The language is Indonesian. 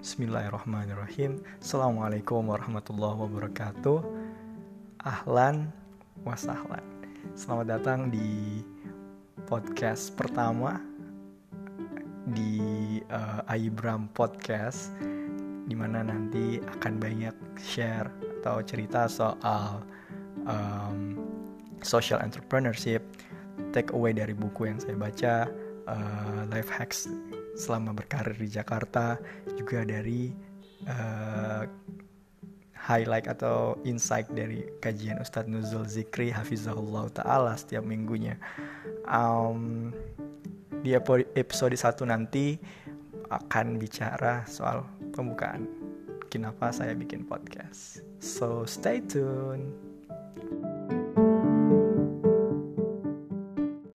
Bismillahirrahmanirrahim. Assalamualaikum warahmatullahi wabarakatuh. Ahlan wasahlan Selamat datang di podcast pertama Di uh, Aibram Podcast Di mana nanti akan banyak share atau cerita soal um, social entrepreneurship take away dari buku yang saya baca uh, life hacks selama berkarir di Jakarta juga dari uh, highlight atau insight dari kajian Ustadz Nuzul Zikri Hafizahullah Ta'ala setiap minggunya. Um, di episode 1 nanti akan bicara soal pembukaan kenapa saya bikin podcast. So stay tune